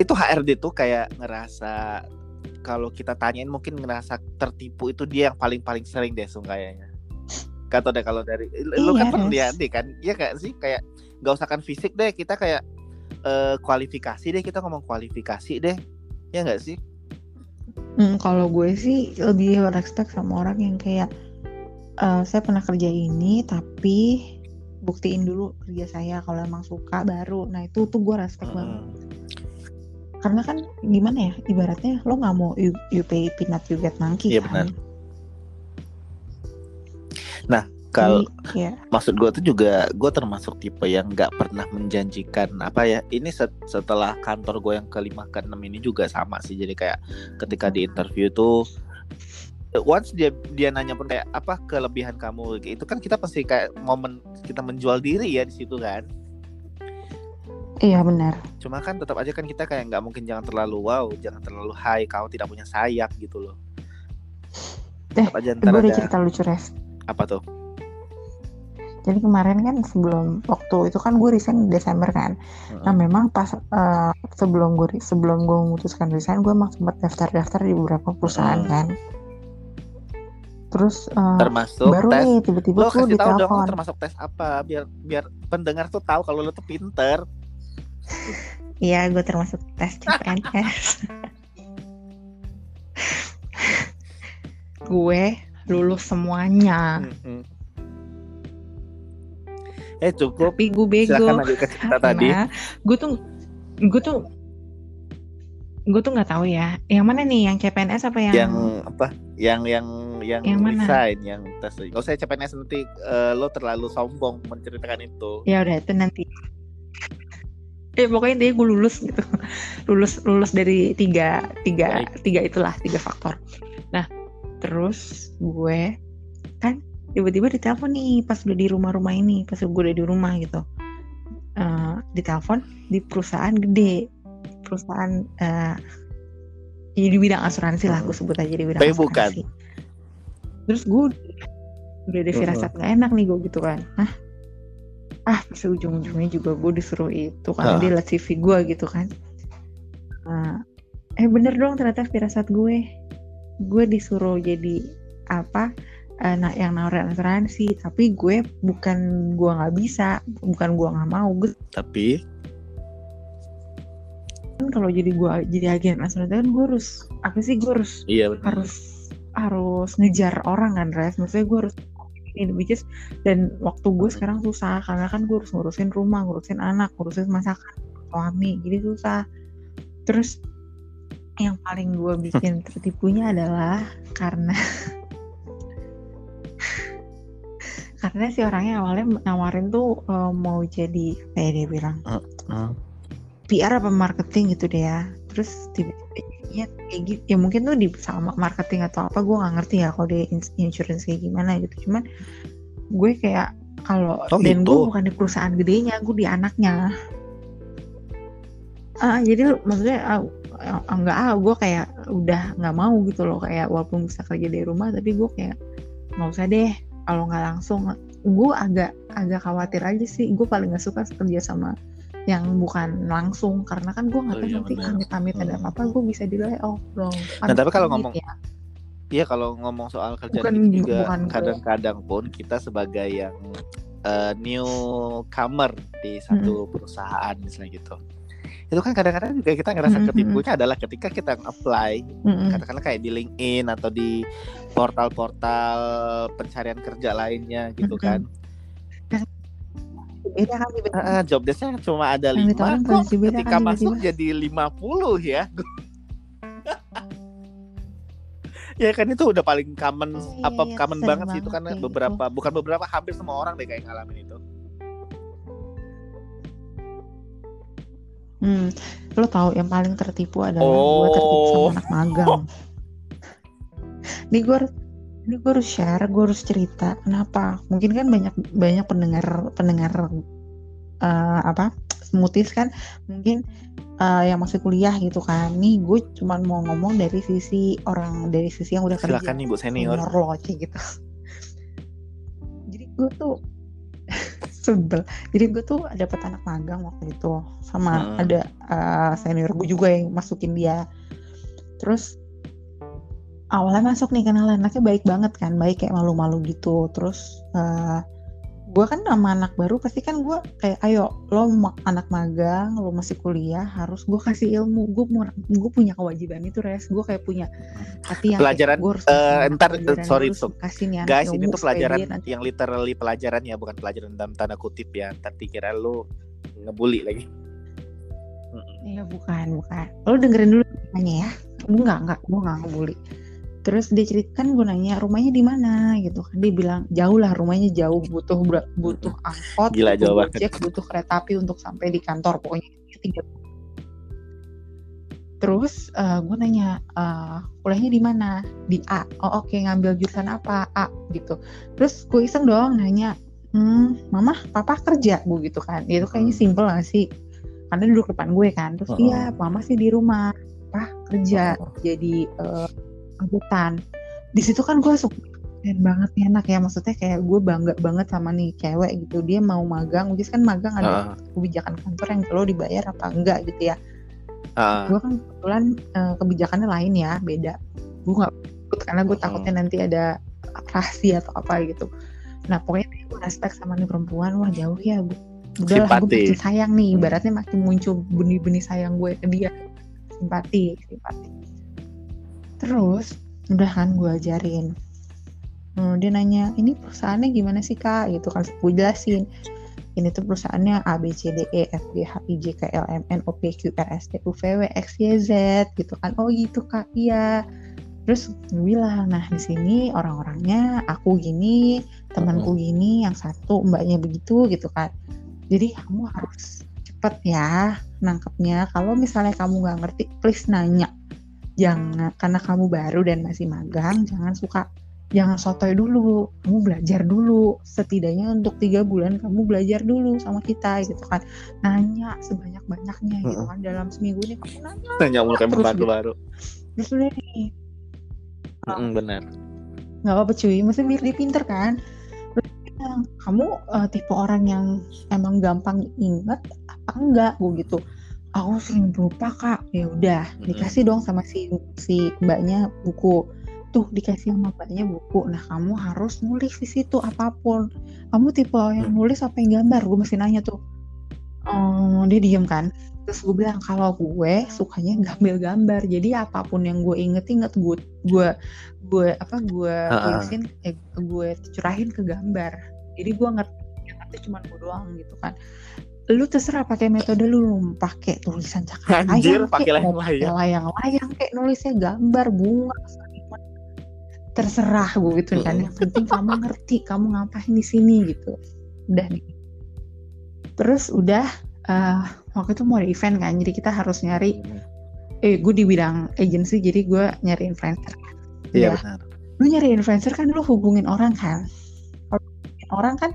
Speaker 1: itu HRD tuh kayak ngerasa kalau kita tanyain mungkin ngerasa tertipu itu dia yang paling paling sering deh sung kayaknya kata deh kalau dari iya, lu kan pernah lihat deh kan? Iya kayak sih? Kayak nggak usahkan fisik deh kita kayak uh, kualifikasi deh kita ngomong kualifikasi deh. Ya nggak sih?
Speaker 2: Hmm, kalau gue sih lebih respect sama orang yang kayak uh, saya pernah kerja ini tapi buktiin dulu kerja saya kalau emang suka baru. Nah itu tuh gue respect hmm. banget karena kan gimana ya ibaratnya lo nggak mau you, you pay peanut you get monkey
Speaker 1: iya kan? benar nah kalau ya. maksud gue tuh juga gue termasuk tipe yang nggak pernah menjanjikan apa ya ini set, setelah kantor gue yang kelima ke enam ini juga sama sih jadi kayak ketika di interview tuh once dia dia nanya pun kayak apa kelebihan kamu itu kan kita pasti kayak momen kita menjual diri ya di situ kan
Speaker 2: Iya benar.
Speaker 1: Cuma kan tetap aja kan kita kayak nggak mungkin jangan terlalu wow, jangan terlalu high, kau tidak punya sayap gitu loh.
Speaker 2: Eh, aja gue ada cerita lucu res.
Speaker 1: Apa tuh?
Speaker 2: Jadi kemarin kan sebelum waktu itu kan gue resign Desember kan. hmm Nah memang pas uh, sebelum gue sebelum gue memutuskan resign, gue emang sempat daftar-daftar di beberapa perusahaan hmm kan. Terus uh,
Speaker 1: termasuk
Speaker 2: baru
Speaker 1: tes,
Speaker 2: nih tiba-tiba
Speaker 1: lo kasih tahu dong termasuk tes apa biar biar pendengar tuh tahu kalau lo tuh pinter.
Speaker 2: Iya, gue termasuk tes CPNS. gue lulus semuanya. Mm-hmm.
Speaker 1: Eh cukup.
Speaker 2: Tapi gue bego.
Speaker 1: Silakan lanjut ke cerita tadi.
Speaker 2: Gue tuh, gue tuh, gue tuh nggak tahu ya. Yang mana nih? Yang CPNS apa yang?
Speaker 1: Yang apa? Yang yang yang, yang mana? resign, yang tes. Gak usah CPNS nanti uh, lo terlalu sombong menceritakan itu.
Speaker 2: Ya udah itu nanti eh pokoknya dia gue lulus gitu. Lulus lulus dari tiga tiga Baik. tiga itulah tiga faktor. Nah terus gue kan tiba-tiba ditelepon nih pas udah di rumah-rumah ini pas gue udah di rumah gitu. Uh, ditelepon di perusahaan gede. Perusahaan uh, ya di bidang asuransi lah gue sebut aja di bidang
Speaker 1: Tapi asuransi. bukan.
Speaker 2: terus gue udah ada firasat gak enak nih gue gitu kan. Nah ah pasti ujung-ujungnya juga gue disuruh itu karena ah. dia liat CV gue gitu kan. Nah, eh bener dong ternyata firasat gue. Gue disuruh jadi apa uh, nah yang nawarin asuransi tapi gue bukan gue nggak bisa bukan gue nggak mau gue
Speaker 1: tapi?
Speaker 2: Kan kalau jadi gue jadi agen asuransi kan gue harus apa sih gue harus
Speaker 1: iya,
Speaker 2: harus harus ngejar orang kan res? Maksudnya gue harus ini which is dan waktu gue sekarang susah karena kan gue harus ngurusin rumah ngurusin anak ngurusin masakan suami jadi susah terus yang paling gue bikin tertipunya adalah karena karena si orangnya awalnya nawarin tuh uh, mau jadi kayak dia bilang uh, uh. PR apa marketing gitu deh ya terus tiba-tiba ya kayak gitu ya mungkin tuh di sama marketing atau apa gue nggak ngerti ya kalau di insurance kayak gimana gitu. Cuman gue kayak kalau oh, dan gitu? gue bukan di perusahaan gedenya gue di anaknya. Uh, jadi maksudnya uh, enggak ah gue kayak udah nggak mau gitu loh kayak walaupun bisa kerja dari rumah tapi gue kayak nggak usah deh. Kalau nggak langsung gue agak agak khawatir aja sih. Gue paling gak suka kerja sama yang bukan langsung karena kan gue nggak
Speaker 1: Oh
Speaker 2: tahu
Speaker 1: iya,
Speaker 2: nanti amit-amit ada
Speaker 1: Hmm.
Speaker 2: apa-apa gue bisa di layoff dong
Speaker 1: Nah, tapi kalau ngomong-
Speaker 2: ya.
Speaker 1: Iya kalau ngomong soal kerjaan
Speaker 2: Bukan-
Speaker 1: juga kadang-kadang pun kita sebagai yang eh, newcomer di satu perusahaan misalnya gitu. Itu kan kadang-kadang juga kita ngerasa
Speaker 2: Mm-mm.
Speaker 1: ketipunya adalah ketika kita apply
Speaker 2: Mm-mm.
Speaker 1: katakanlah kayak di LinkedIn atau di portal-portal pencarian kerja lainnya gitu
Speaker 2: Mm-mm.
Speaker 1: kan.
Speaker 2: Beda kan beda.
Speaker 1: Ah, job desk-nya cuma ada lima
Speaker 2: ditawarin
Speaker 1: kok
Speaker 2: posisi beda
Speaker 1: ketika
Speaker 2: kan
Speaker 1: masuk
Speaker 2: tiba-tiba.
Speaker 1: jadi 50 ya. ya kan itu udah paling common
Speaker 2: Iya,
Speaker 1: apa
Speaker 2: iya,
Speaker 1: common banget sih itu karena
Speaker 2: kayak
Speaker 1: beberapa bukan beberapa hampir semua orang deh kayak ngalamin itu.
Speaker 2: Hmm, lo tahu yang paling tertipu adalah gue tertipu sama
Speaker 1: Oh.
Speaker 2: anak magang. Ini gue ini gue harus share, gue harus cerita. Kenapa? Mungkin kan banyak banyak pendengar pendengar eh, apa smoothies kan mungkin eh, yang masih kuliah gitu kan. Nih gue cuman mau ngomong dari sisi orang dari sisi yang udah kerja.
Speaker 1: Silakan nih Bu senior.
Speaker 2: senior lo gitu. Jadi gue tuh sebel. Jadi gue tuh dapet anak magang waktu itu sama
Speaker 1: Hmm.
Speaker 2: ada uh, senior gue juga yang masukin dia. Terus awalnya masuk nih kenalan anaknya baik banget kan, baik kayak malu-malu gitu. Terus uh, gue kan sama anak baru pasti kan gue kayak ayo lo ma- anak magang, lo masih kuliah harus gue kasih ilmu. Gue gue punya kewajiban itu res. Gue kayak punya hati yang
Speaker 1: Pelajaran,
Speaker 2: gue harus
Speaker 1: eh,
Speaker 2: kasih
Speaker 1: ntar,
Speaker 2: pelajaran,
Speaker 1: eh, sorry, Sob.
Speaker 2: kasih nih
Speaker 1: Guys, ini tuh pelajaran yang literally pelajaran ya, bukan pelajaran dalam tanda kutip ya. Ntar dikira lu ngebully lagi.
Speaker 2: Iya bukan bukan. Lo dengerin dulu ceritanya ya. Gue nggak nggak gue nggak ngebully. Terus dia ceritakan gue nanya rumahnya di mana gitu kan. Dia bilang jauh lah rumahnya jauh butuh butuh angkot,
Speaker 1: Gila,
Speaker 2: butuh gojek, butuh kereta api untuk sampai di kantor pokoknya tiga. Terus eh, gue nanya eh, kuliahnya di mana? Di A. Oh oke ngambil jurusan apa? A gitu. Terus gue iseng dong nanya, hmm, mama papa kerja bu gitu kan. Itu kayaknya
Speaker 1: Hmm.
Speaker 2: simple gak sih? Karena duduk depan gue kan. Terus iya mama sih di rumah, papa kerja
Speaker 1: Oh.
Speaker 2: jadi eh, angkutan. Di situ kan gue suka keren banget nih anak ya. Maksudnya kayak gue bangga banget sama nih cewek gitu. Dia mau magang which is kan magang ada
Speaker 1: Ah,
Speaker 2: kebijakan kantor yang lo dibayar apa enggak gitu ya.
Speaker 1: Ah,
Speaker 2: gue kan kebetulan eh, kebijakannya lain ya beda. Gue nggak ikut karena gue
Speaker 1: Mm-mm.
Speaker 2: takutnya nanti ada rahasia atau apa gitu. Nah pokoknya gue respect sama nih perempuan. Wah jauh ya. Gue udah lah gue makin sayang nih.
Speaker 1: Hmm.
Speaker 2: ibaratnya makin muncul benih-benih sayang gue ke dia. Simpati simpati terus udah kan gue ajarin. Hmm, dia nanya ini perusahaannya gimana sih kak? Gitu kan gue jelasin. Ini tuh perusahaannya A B C D E F G H I J K L M N O P Q R S T U V W X Y Z gitu kan. Oh gitu kak iya. Terus gue bilang nah di sini orang-orangnya aku gini temanku gini yang satu mbaknya begitu gitu kan. Jadi kamu harus cepet ya nangkepnya. Kalau misalnya kamu nggak ngerti please nanya jangan karena kamu baru dan masih magang jangan suka jangan sotoy dulu. Kamu belajar dulu. Setidaknya untuk tiga bulan kamu belajar dulu sama kita gitu kan. Nanya sebanyak banyaknya gitu kan. Dalam seminggu ini kamu nanya
Speaker 1: Nanya mulu kayak pembantu
Speaker 2: gitu.
Speaker 1: baru.
Speaker 2: terus udah nih.
Speaker 1: Mm, benar.
Speaker 2: nggak apa-apa cuy. Maksudnya biar dia pinter kan. Kamu eh, tipe orang yang emang gampang inget apa enggak gue gitu aku sering lupa kak. Ya udah
Speaker 1: Mm-mm.
Speaker 2: dikasih dong sama si si mbaknya buku. Tuh dikasih sama mbaknya buku. Nah kamu harus nulis di situ apa pun. Kamu tipe yang nulis apa yang gambar? Gue masih nanya tuh. Oh, dia diem kan. Terus gue bilang kalau gue sukanya gambar-gambar jadi apa pun yang gue inget-inget gue gue gue apa gue tulisin eh, gue curahin ke gambar. Jadi gue ngerti yang ngerti cuma gue doang gitu kan lu terserah pakai metode lu pakai tulisan cakar
Speaker 1: Anjir, pakai layang-layang.
Speaker 2: layang-layang kayak nulisnya gambar bunga terserah gue gitu kan yang penting kamu ngerti kamu ngapain di sini gitu. Udah nih terus udah eh, waktu itu mau ada event kan jadi kita harus nyari eh gue di bidang agency jadi gue nyari influencer
Speaker 1: Iya
Speaker 2: Ya.
Speaker 1: benar.
Speaker 2: lu nyari influencer kan lu hubungin orang kan. Orang kan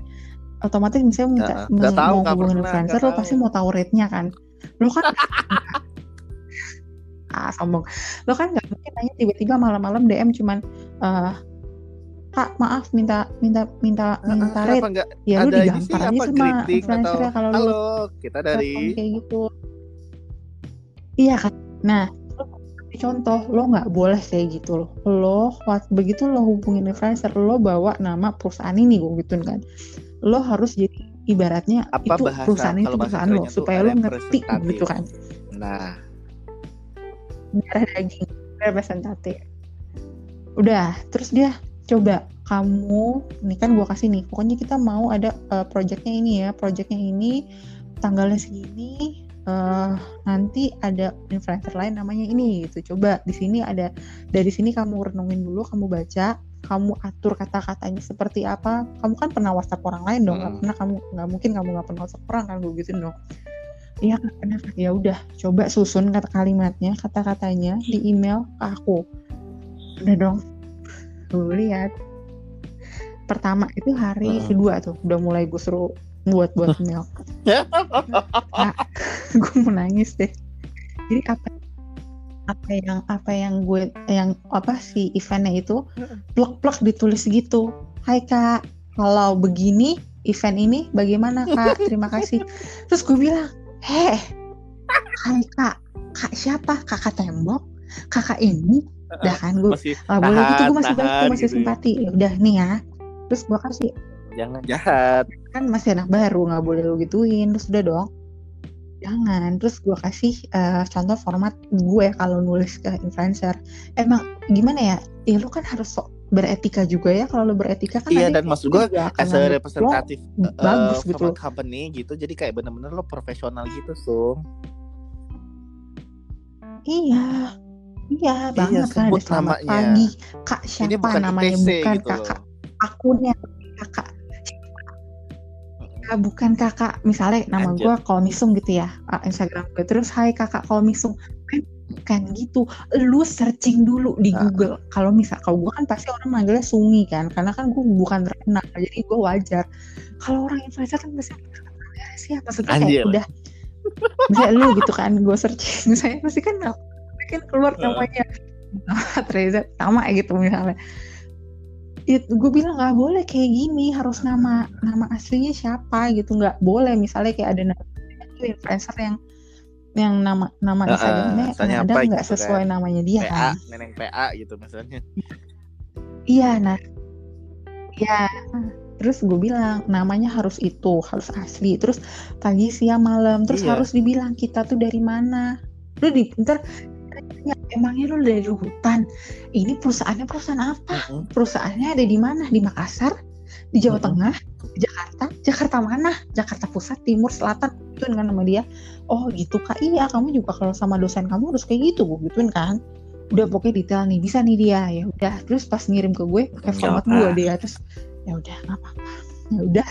Speaker 2: otomatis misalnya.
Speaker 1: Nggak
Speaker 2: mau
Speaker 1: tahu,
Speaker 2: hubungin
Speaker 1: pernah,
Speaker 2: influencer lu pasti mau tahu rate-nya kan. Lu kan ah sombong. Lu kan nggak mungkin nanya tiba-tiba malam-malam DM cuman eh kak maaf minta minta minta minta rate.
Speaker 1: nggak?
Speaker 2: Ya lu digampar aja
Speaker 1: apa
Speaker 2: sama influencer
Speaker 1: atau
Speaker 2: ya kalau lu
Speaker 1: halo kita dari
Speaker 2: kayak gitu. Iya kan? Nah contoh lo nggak boleh kayak gitu loh. Lo wat- begitu lo hubungin influencer lo bawa nama perusahaan ini gue gituin kan lo harus jadi ibaratnya
Speaker 1: apa
Speaker 2: itu
Speaker 1: bahasa
Speaker 2: perusahaan itu perusahaan lo supaya lo ngerti gitu kan.
Speaker 1: Nah.
Speaker 2: Darah daging representatif. Udah terus dia coba kamu ini kan gua kasih nih pokoknya kita mau ada uh, projectnya ini ya projectnya ini tanggalnya segini eh, nanti ada influencer lain namanya ini gitu. Coba di sini ada dari sini kamu renungin dulu kamu baca kamu atur kata-katanya seperti apa kamu kan pernah WhatsApp orang lain dong nggak
Speaker 1: Mm.
Speaker 2: pernah kamu nggak mungkin kamu nggak pernah WhatsApp orang kan gue gitu dong. Iya Kak. ya udah coba susun kata kalimatnya kata-katanya di email ke aku. Udah dong. Gue lihat. Pertama itu hari
Speaker 1: Mm.
Speaker 2: kedua tuh udah mulai gue suruh buat buat email. Gue mau nangis deh. Jadi apa apa yang apa yang gue yang apa si eventnya itu plek-plek ditulis gitu. Hai kak. Kalau begini event ini bagaimana kak? Terima kasih. Terus gue bilang heh Hai kak. Kak siapa? Kakak tembok? Kakak ini? Udah kan gue
Speaker 1: masih
Speaker 2: lah boleh gitu gue masih baik
Speaker 1: tahan,
Speaker 2: gue masih
Speaker 1: gitu ya.
Speaker 2: simpati. Ya udah nih ya. Terus gue kasih.
Speaker 1: Jangan jahat.
Speaker 2: Kan masih anak baru nggak boleh lo gituin. Terus udah dong jangan. Terus gue kasih eh, contoh format gue kalau nulis ke influencer. Emang gimana ya? Ya lu kan harus sok beretika juga ya kalau lu beretika kan
Speaker 1: iya dan maksud gue as a representatif
Speaker 2: lo
Speaker 1: eh,
Speaker 2: bagus
Speaker 1: from
Speaker 2: gitu.
Speaker 1: company gitu jadi kayak bener-bener lo profesional gitu sum.
Speaker 2: Iya. Iya banget kan. Ada selamat
Speaker 1: namanya.
Speaker 2: pagi. Kak
Speaker 1: ini
Speaker 2: siapa?
Speaker 1: bukan
Speaker 2: namanya
Speaker 1: ITC
Speaker 2: bukan
Speaker 1: gitu
Speaker 2: kakak
Speaker 1: loh.
Speaker 2: akunnya kakak Ah, bukan kakak. Misalnya nama gue Kolmisung gitu ya ah, Instagram gue terus Hai kakak Kolmisung. Kan kan gitu. Lu searching dulu di
Speaker 1: Ah.
Speaker 2: Google. Kalau misal kalau gue kan pasti orang manggilnya Sungi kan karena kan gue bukan terkenal jadi gue wajar. Kalau orang influencer kan pasti siapa maksudnya kayak
Speaker 1: Anjir.
Speaker 2: udah. Misalnya lu gitu kan gue searching. Saya pasti kan kan keluar namanya. Reza sama gitu misalnya it gue bilang nggak boleh kayak gini harus nama nama aslinya siapa gitu. Nggak boleh misalnya kayak ada influencer yang yang nama nama
Speaker 1: Heeh,
Speaker 2: Instagramnya ada nggak
Speaker 1: gitu
Speaker 2: sesuai
Speaker 1: kan.
Speaker 2: namanya dia
Speaker 1: PA
Speaker 2: kan.
Speaker 1: neneng PA gitu misalnya.
Speaker 2: Iya nah. Ya terus gue bilang namanya harus itu harus asli. Terus pagi siang malam terus
Speaker 1: Iya.
Speaker 2: harus dibilang kita tuh dari mana? Lu di ntar ya, emangnya lu dari hutan? Ini perusahaannya perusahaan apa?
Speaker 1: Mm-mm.
Speaker 2: perusahaannya ada di mana? Di Makassar? Di Jawa
Speaker 1: Mm-mm.
Speaker 2: Tengah? Di Jakarta? Jakarta mana? Jakarta Pusat Timur Selatan? Gituin kan sama dia. Oh gitu kak. Iya kamu juga kalau sama dosen kamu harus kayak gitu. Gituin kan. Udah pokoknya detail nih. Bisa nih dia. Ya udah terus pas ngirim ke gue pakai format gue dia terus ya udah nggak apa-apa. Ya udah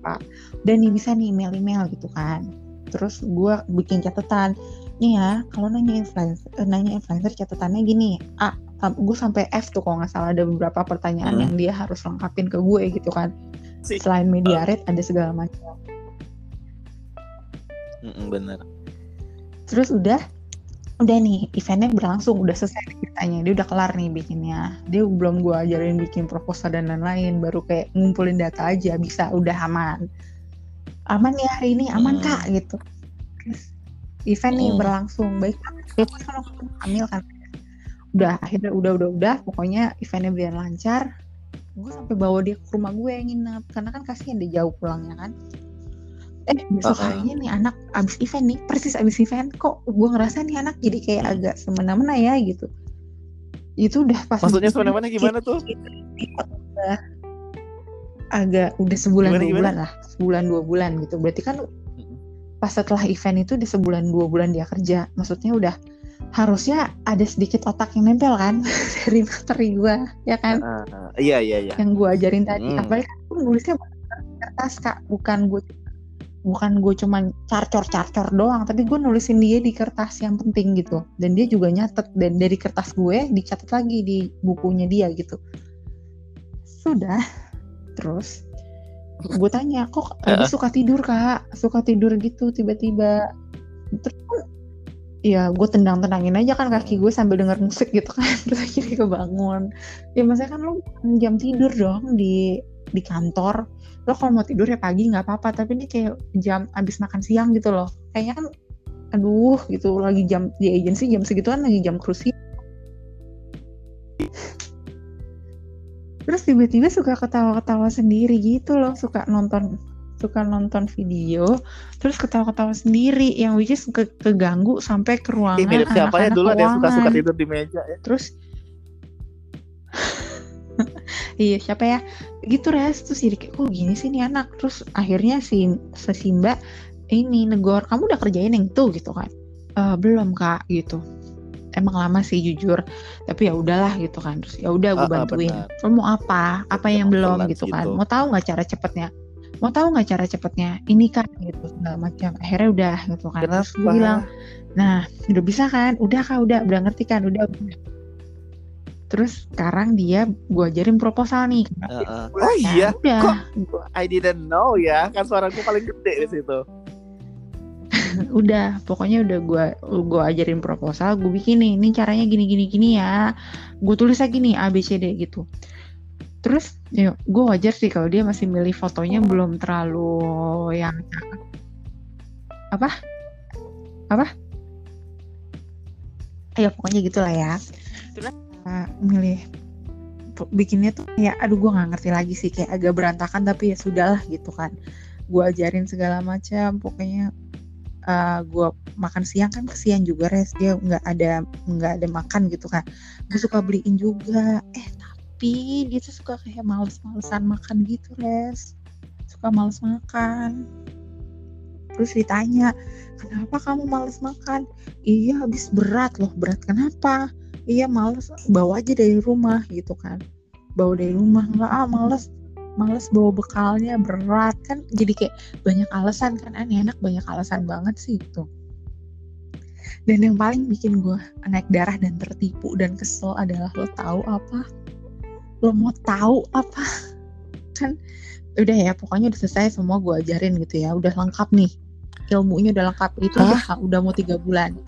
Speaker 2: apa dan nih bisa nih email email gitu kan. Terus gue bikin catatan nih ya kalau nanya influencer eh, nanya influencer catatannya gini A gue sampai F tuh kalau nggak salah ada beberapa pertanyaan
Speaker 1: Hmm.
Speaker 2: yang dia harus lengkapin ke gue gitu kan.
Speaker 1: Si-
Speaker 2: selain media rate ada segala macam.
Speaker 1: Bener.
Speaker 2: Terus udah udah nih eventnya berlangsung udah selesai ceritanya. Dia udah kelar nih bikinnya. Dia belum gue ajarin bikin proposal dan lain-lain baru kayak ngumpulin data aja bisa udah aman. Aman ya hari ini? Aman
Speaker 1: Hmm.
Speaker 2: kak gitu. Terus event nih
Speaker 1: Hmm.
Speaker 2: berlangsung baik kalau kamu hamil kan udah akhirnya udah udah udah pokoknya eventnya berjalan lancar gue sampai bawa dia ke rumah gue yang nginep karena kan kasihan dia jauh pulangnya kan eh besok
Speaker 1: Uh-uh.
Speaker 2: harinya nih anak abis event nih persis abis event kok gue ngerasa nih anak jadi kayak
Speaker 1: Hmm.
Speaker 2: agak semena-mena ya gitu itu udah pas
Speaker 1: maksudnya semena-mena gimana tuh
Speaker 2: udah agak udah sebulan
Speaker 1: Gimana,
Speaker 2: dua
Speaker 1: gimana?
Speaker 2: bulan lah sebulan dua bulan gitu berarti kan. Pas setelah event itu di sebulan dua bulan dia kerja. Maksudnya udah harusnya ada sedikit otak yang nempel kan dari materi gue ya kan?
Speaker 1: Ah. iya iya iya.
Speaker 2: Yang gue ajarin tadi.
Speaker 1: Hmm.
Speaker 2: apalagi kan gue nulisnya di kertas kak. Bukan gue bukan gue cuman carcor-carcor doang tapi gue nulisin dia di kertas yang penting gitu. Dan dia juga nyatet dan dari kertas gue dicatat lagi di bukunya dia gitu. Sudah terus gue tanya kok Abi suka tidur kak? Suka tidur gitu tiba-tiba. Terus ya gue tendang-tendangin aja kan kaki gue sambil denger musik gitu kan. Terus akhirnya kebangun ya maksudnya kan lo jam tidur dong di di kantor. Lo kalau mau tidur ya pagi nggak apa-apa. Tapi ini kayak jam abis makan siang gitu loh. Kayaknya kan aduh gitu. Lagi jam di agensi jam segitu kan lagi jam krusial terus tiba-tiba suka ketawa-ketawa sendiri gitu loh. Suka nonton suka nonton video terus ketawa-ketawa sendiri. Yang which is ke keganggu sampai ke ruangan
Speaker 1: Ih, mirip siapa ya? dulu ada yang suka suka
Speaker 2: keuangan.
Speaker 1: tidur di meja ya.
Speaker 2: Terus iya siapa ya? Gitu res. Terus jadi kayak kok gini sih nih anak? Terus akhirnya si si Simba ini negor kamu udah kerjain yang itu? Gitu kan. "Eh, belum kak gitu emang lama sih jujur. Tapi ya udahlah gitu kan. Terus ya udah gue
Speaker 1: Ah, ah,
Speaker 2: bantuin. lo mau apa? Apa yang belum gitu kan? mau tahu nggak cara cepetnya? Mau tahu nggak cara cepetnya? Ini kan gitu segala macam. Akhirnya udah gitu kan. Terus gue bilang nah udah bisa kan? Udah kak udah. Udah ngerti kan? Udah udah. Terus sekarang dia gue ajarin proposal nih.
Speaker 1: Heeh.
Speaker 2: Nah,
Speaker 1: oh iya?
Speaker 2: Udah.
Speaker 1: Kok I didn't know ya? Kan suaraku paling gede di situ
Speaker 2: udah pokoknya udah gua gua ajarin proposal gue bikin nih ini caranya gini gini gini ya. Gue tulis lagi nih A B C D gitu. Terus ya gue wajar sih kalau dia masih milih fotonya belum terlalu yang apa? Apa? Ya pokoknya gitulah ya. Terus? Uh, milih bikinnya tuh ya aduh gue nggak ngerti lagi sih kayak agak berantakan tapi ya sudahlah gitu kan. Gue ajarin segala macam pokoknya uh, gue makan siang kan kesian juga res. Dia nggak ada nggak ada makan gitu kan. Gue suka beliin juga. Eh tapi dia tuh suka kayak males-malesan makan gitu res. Suka males makan. Terus ditanya kenapa kamu males makan? Iya habis berat loh. Berat kenapa? Iya males. Bawa aja dari rumah gitu kan. Bawa dari rumah. Nggak ah males males bawa bekalnya berat kan jadi kayak banyak alasan kan. Aneh anak banyak alasan banget sih itu dan yang paling bikin gue naik darah dan tertipu dan kesel adalah lo tahu apa? Lo mau tahu apa? Kan udah ya pokoknya udah selesai semua gue ajarin gitu ya. Udah lengkap nih. Ilmunya udah lengkap. Itu udah, udah mau tiga bulan.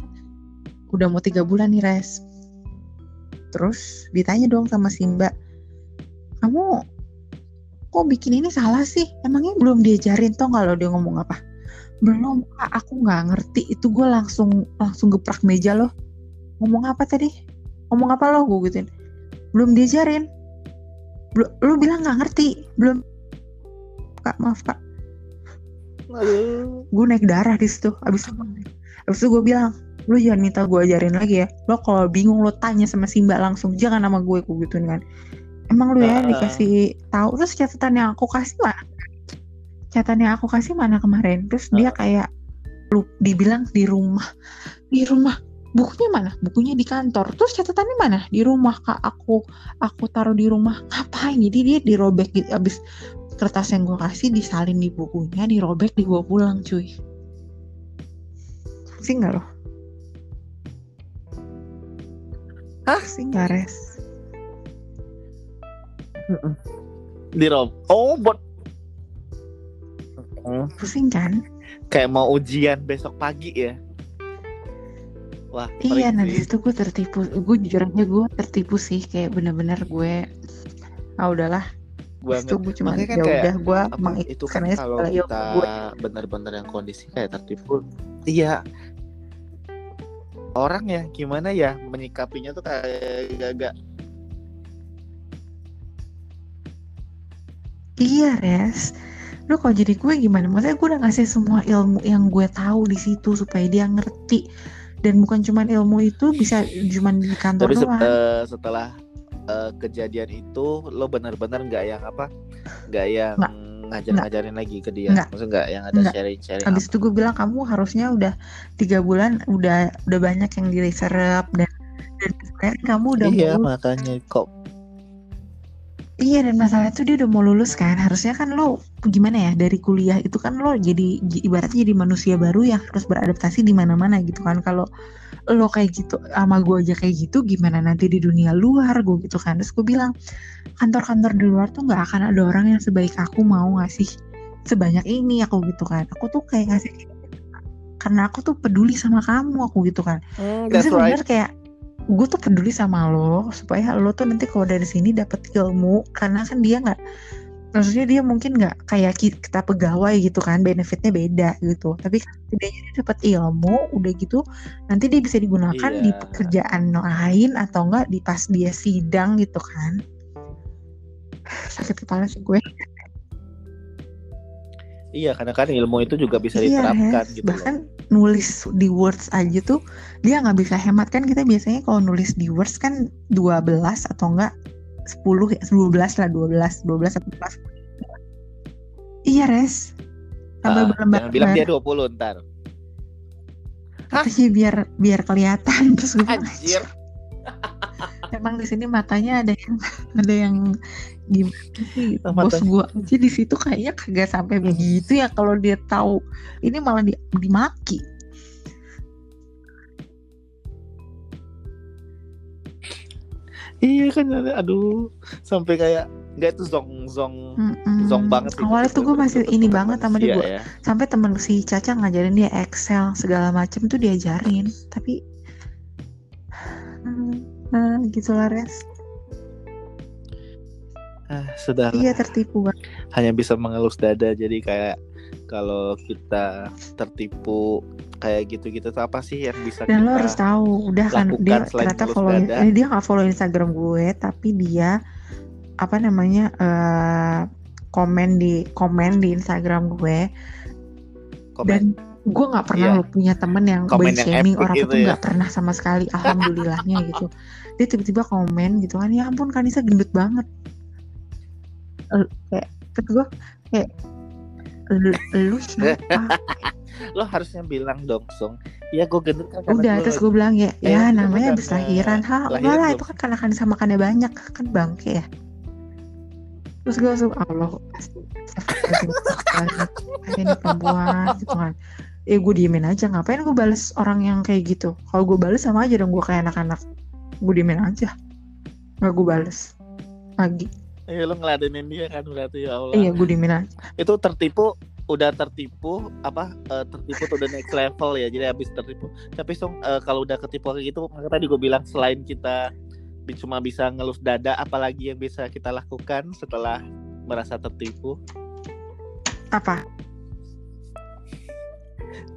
Speaker 2: Udah mau tiga bulan nih res. Terus ditanya dong sama Simba kamu kok bikin ini salah sih? Emangnya belum diajarin? Toh kalau dia ngomong apa? Belum kak. Aku nggak ngerti. Itu gue langsung langsung geprak meja loh ngomong apa tadi? Ngomong apa lo? Gue gituin. Belum diajarin. Belum lu bilang nggak ngerti. Belum. Kak maaf kak. Gue naik darah di situ. Abis itu abis itu gue bilang lu jangan minta gue ajarin lagi ya. Lo kalau bingung lo tanya sama Simba langsung. Jangan nama gue gue gituin kan emang lu ya
Speaker 1: Ah.
Speaker 2: dikasih tahu. Terus catatan yang aku kasih mana? Catatan yang aku kasih mana kemarin? Terus dia
Speaker 1: Ah.
Speaker 2: kayak lu dibilang di rumah. Di rumah. Bukunya mana? Bukunya di kantor. Terus catatannya mana? Di rumah kak. Aku aku taruh di rumah. Ngapain? Jadi dia dirobek gitu. Abis kertas yang gue kasih disalin di bukunya dirobek dibawa pulang cuy. Sih nggak lo
Speaker 1: Hah?
Speaker 2: sih nggak res
Speaker 1: di rob oh buat
Speaker 2: pusing kan?
Speaker 1: Kayak mau ujian besok pagi ya? Wah
Speaker 2: iya nah di situ gue tertipu. Gue jujur aja gue tertipu sih. Kayak bener-bener gue ah udahlah. Itu gue cuma
Speaker 1: kan
Speaker 2: ya udah gue
Speaker 1: itu kan kalau kita
Speaker 2: gue
Speaker 1: benar-benar yang kondisi kayak tertipu iya. Orang ya gimana ya menyikapinya tuh kayak agak
Speaker 2: Iya res. Lu kalau jadi gue gimana? Maksudnya gue udah ngasih semua ilmu yang gue tahu di situ supaya dia ngerti. Dan bukan cuman ilmu itu bisa cuman di kantor
Speaker 1: tapi
Speaker 2: doang.
Speaker 1: eh, setelah eh, kejadian itu lo benar-benar nggak yang apa? Nggak yang ngajar-ngajarin lagi ke dia?
Speaker 2: Nggak.
Speaker 1: maksudnya nggak yang ada sharing-sharing
Speaker 2: Habis itu gue bilang kamu harusnya udah tiga bulan udah udah banyak yang di reserve dan dan kamu udah
Speaker 1: iya makanya kok
Speaker 2: Iya dan masalah itu dia udah mau lulus kan. Harusnya kan lo gimana ya dari kuliah itu kan lo jadi ibaratnya jadi manusia baru yang harus beradaptasi di mana-mana gitu kan. Kalau lo kayak gitu sama gue aja kayak gitu gimana nanti di dunia luar gue gitu kan. Terus gue bilang kantor-kantor di luar tuh nggak akan ada orang yang sebaik aku mau ngasih sebanyak ini aku gitu kan. Aku tuh kayak ngasih karena aku tuh peduli sama kamu aku gitu kan.
Speaker 1: Hmm,
Speaker 2: Jadi
Speaker 1: that's right.
Speaker 2: bener kayak gue tuh peduli sama lo supaya lo tuh nanti kalau dari sini dapat ilmu karena kan dia nggak maksudnya dia mungkin nggak kayak ki- kita pegawai gitu kan benefitnya beda gitu. Tapi kan setidaknya dia dapat ilmu udah gitu nanti dia bisa digunakan di
Speaker 1: Iya.
Speaker 2: pekerjaan lain atau enggak di pas dia sidang gitu kan. Sakit kepala sih gue
Speaker 1: Iya, karena kan ilmu itu juga bisa
Speaker 2: Iya,
Speaker 1: diterapkan
Speaker 2: Res.
Speaker 1: gitu loh.
Speaker 2: bahkan nulis di words aja tuh dia nggak bisa hemat kan kita biasanya kalau nulis di words kan 12 atau enggak 10 ya 12 lah 12 12 atau 14 iya res tambah
Speaker 1: Ah,
Speaker 2: berlembar
Speaker 1: jangan bilang dia 20 ntar. Hah?
Speaker 2: katanya biar biar kelihatan terus gue
Speaker 1: Anjir.
Speaker 2: emang di sini matanya ada yang ada yang gimana sih? Bos gua aja di situ kayaknya kagak sampai begitu ya kalau dia tahu. Ini malah di, dimaki.
Speaker 1: Iya kan aduh. Sampai kayak nggak itu zong zong
Speaker 2: Mm-mm.
Speaker 1: zong banget sih.
Speaker 2: awalnya tuh gue masih ini banget sama dia gue
Speaker 1: ya.
Speaker 2: sampai temen si Caca ngajarin dia Excel segala macem tuh diajarin. Tapi nah, gitu lah res
Speaker 1: Ah, sudah
Speaker 2: iya tertipu banget.
Speaker 1: Hanya bisa mengelus dada jadi kayak kalau kita tertipu kayak gitu-gitu tuh apa sih yang bisa
Speaker 2: dan
Speaker 1: kita
Speaker 2: lo harus tahu udah kan dia ternyata follow
Speaker 1: dada?
Speaker 2: dia nggak follow Instagram gue tapi dia apa namanya eh komen di komen di Instagram gue.
Speaker 1: Komen?
Speaker 2: Dan gue nggak pernah lo punya temen yang
Speaker 1: Komen
Speaker 2: body shaming orang
Speaker 1: gitu
Speaker 2: itu
Speaker 1: ya.
Speaker 2: nggak pernah sama sekali alhamdulillahnya gitu. Dia tiba-tiba komen gitu kan ya ampun Kanisa gendut banget kayak terus gue kayak lu, lu siapa?
Speaker 1: Lo harusnya bilang dong song. Ya gue gendut kan
Speaker 2: udah terus gue bilang ya
Speaker 1: Eh,
Speaker 2: ya namanya habis
Speaker 1: eh,
Speaker 2: lahiran. Ha
Speaker 1: lahiran
Speaker 2: enggak lah
Speaker 1: belum.
Speaker 2: itu kan karena Kanisa makannya banyak kan bangke ya. Terus gue langsung Allah ini perempuan gitu kan. Eh gue diemin aja ngapain gue bales orang yang kayak gitu? Kalau gue bales sama aja dong gue kayak anak-anak. Gue diemin aja. Nggak gue bales. Lagi
Speaker 1: Iya lo ngeladenin dia kan berarti ya Allah.
Speaker 2: Iya gue diemin aja
Speaker 1: itu tertipu udah tertipu apa eh, tertipu tuh udah next level ya jadi habis tertipu. Tapi song eh, kalau udah ketipu kayak gitu maka tadi gue bilang selain kita cuma bisa ngelus dada apalagi yang bisa kita lakukan setelah merasa tertipu?
Speaker 2: Apa?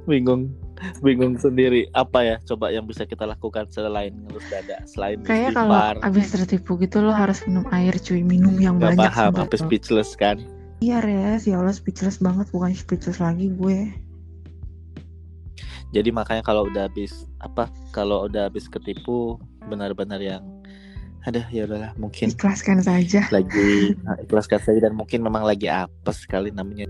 Speaker 1: Bingung bingung sendiri apa ya coba yang bisa kita lakukan selain ngelus dada selain
Speaker 2: kayak kalau
Speaker 1: istighfar
Speaker 2: abis tertipu gitu lo harus minum air cuy minum yang
Speaker 1: nggak
Speaker 2: banyak
Speaker 1: paham
Speaker 2: lo-
Speaker 1: speechless kan
Speaker 2: Iya res, ya Allah speechless banget bukan speechless lagi gue.
Speaker 1: jadi makanya kalau udah habis apa kalau udah habis ketipu benar-benar yang ada ya udahlah mungkin
Speaker 2: Ikhlaskan saja.
Speaker 1: lagi nah, ikhlaskan saja dan mungkin memang lagi apes sekali namanya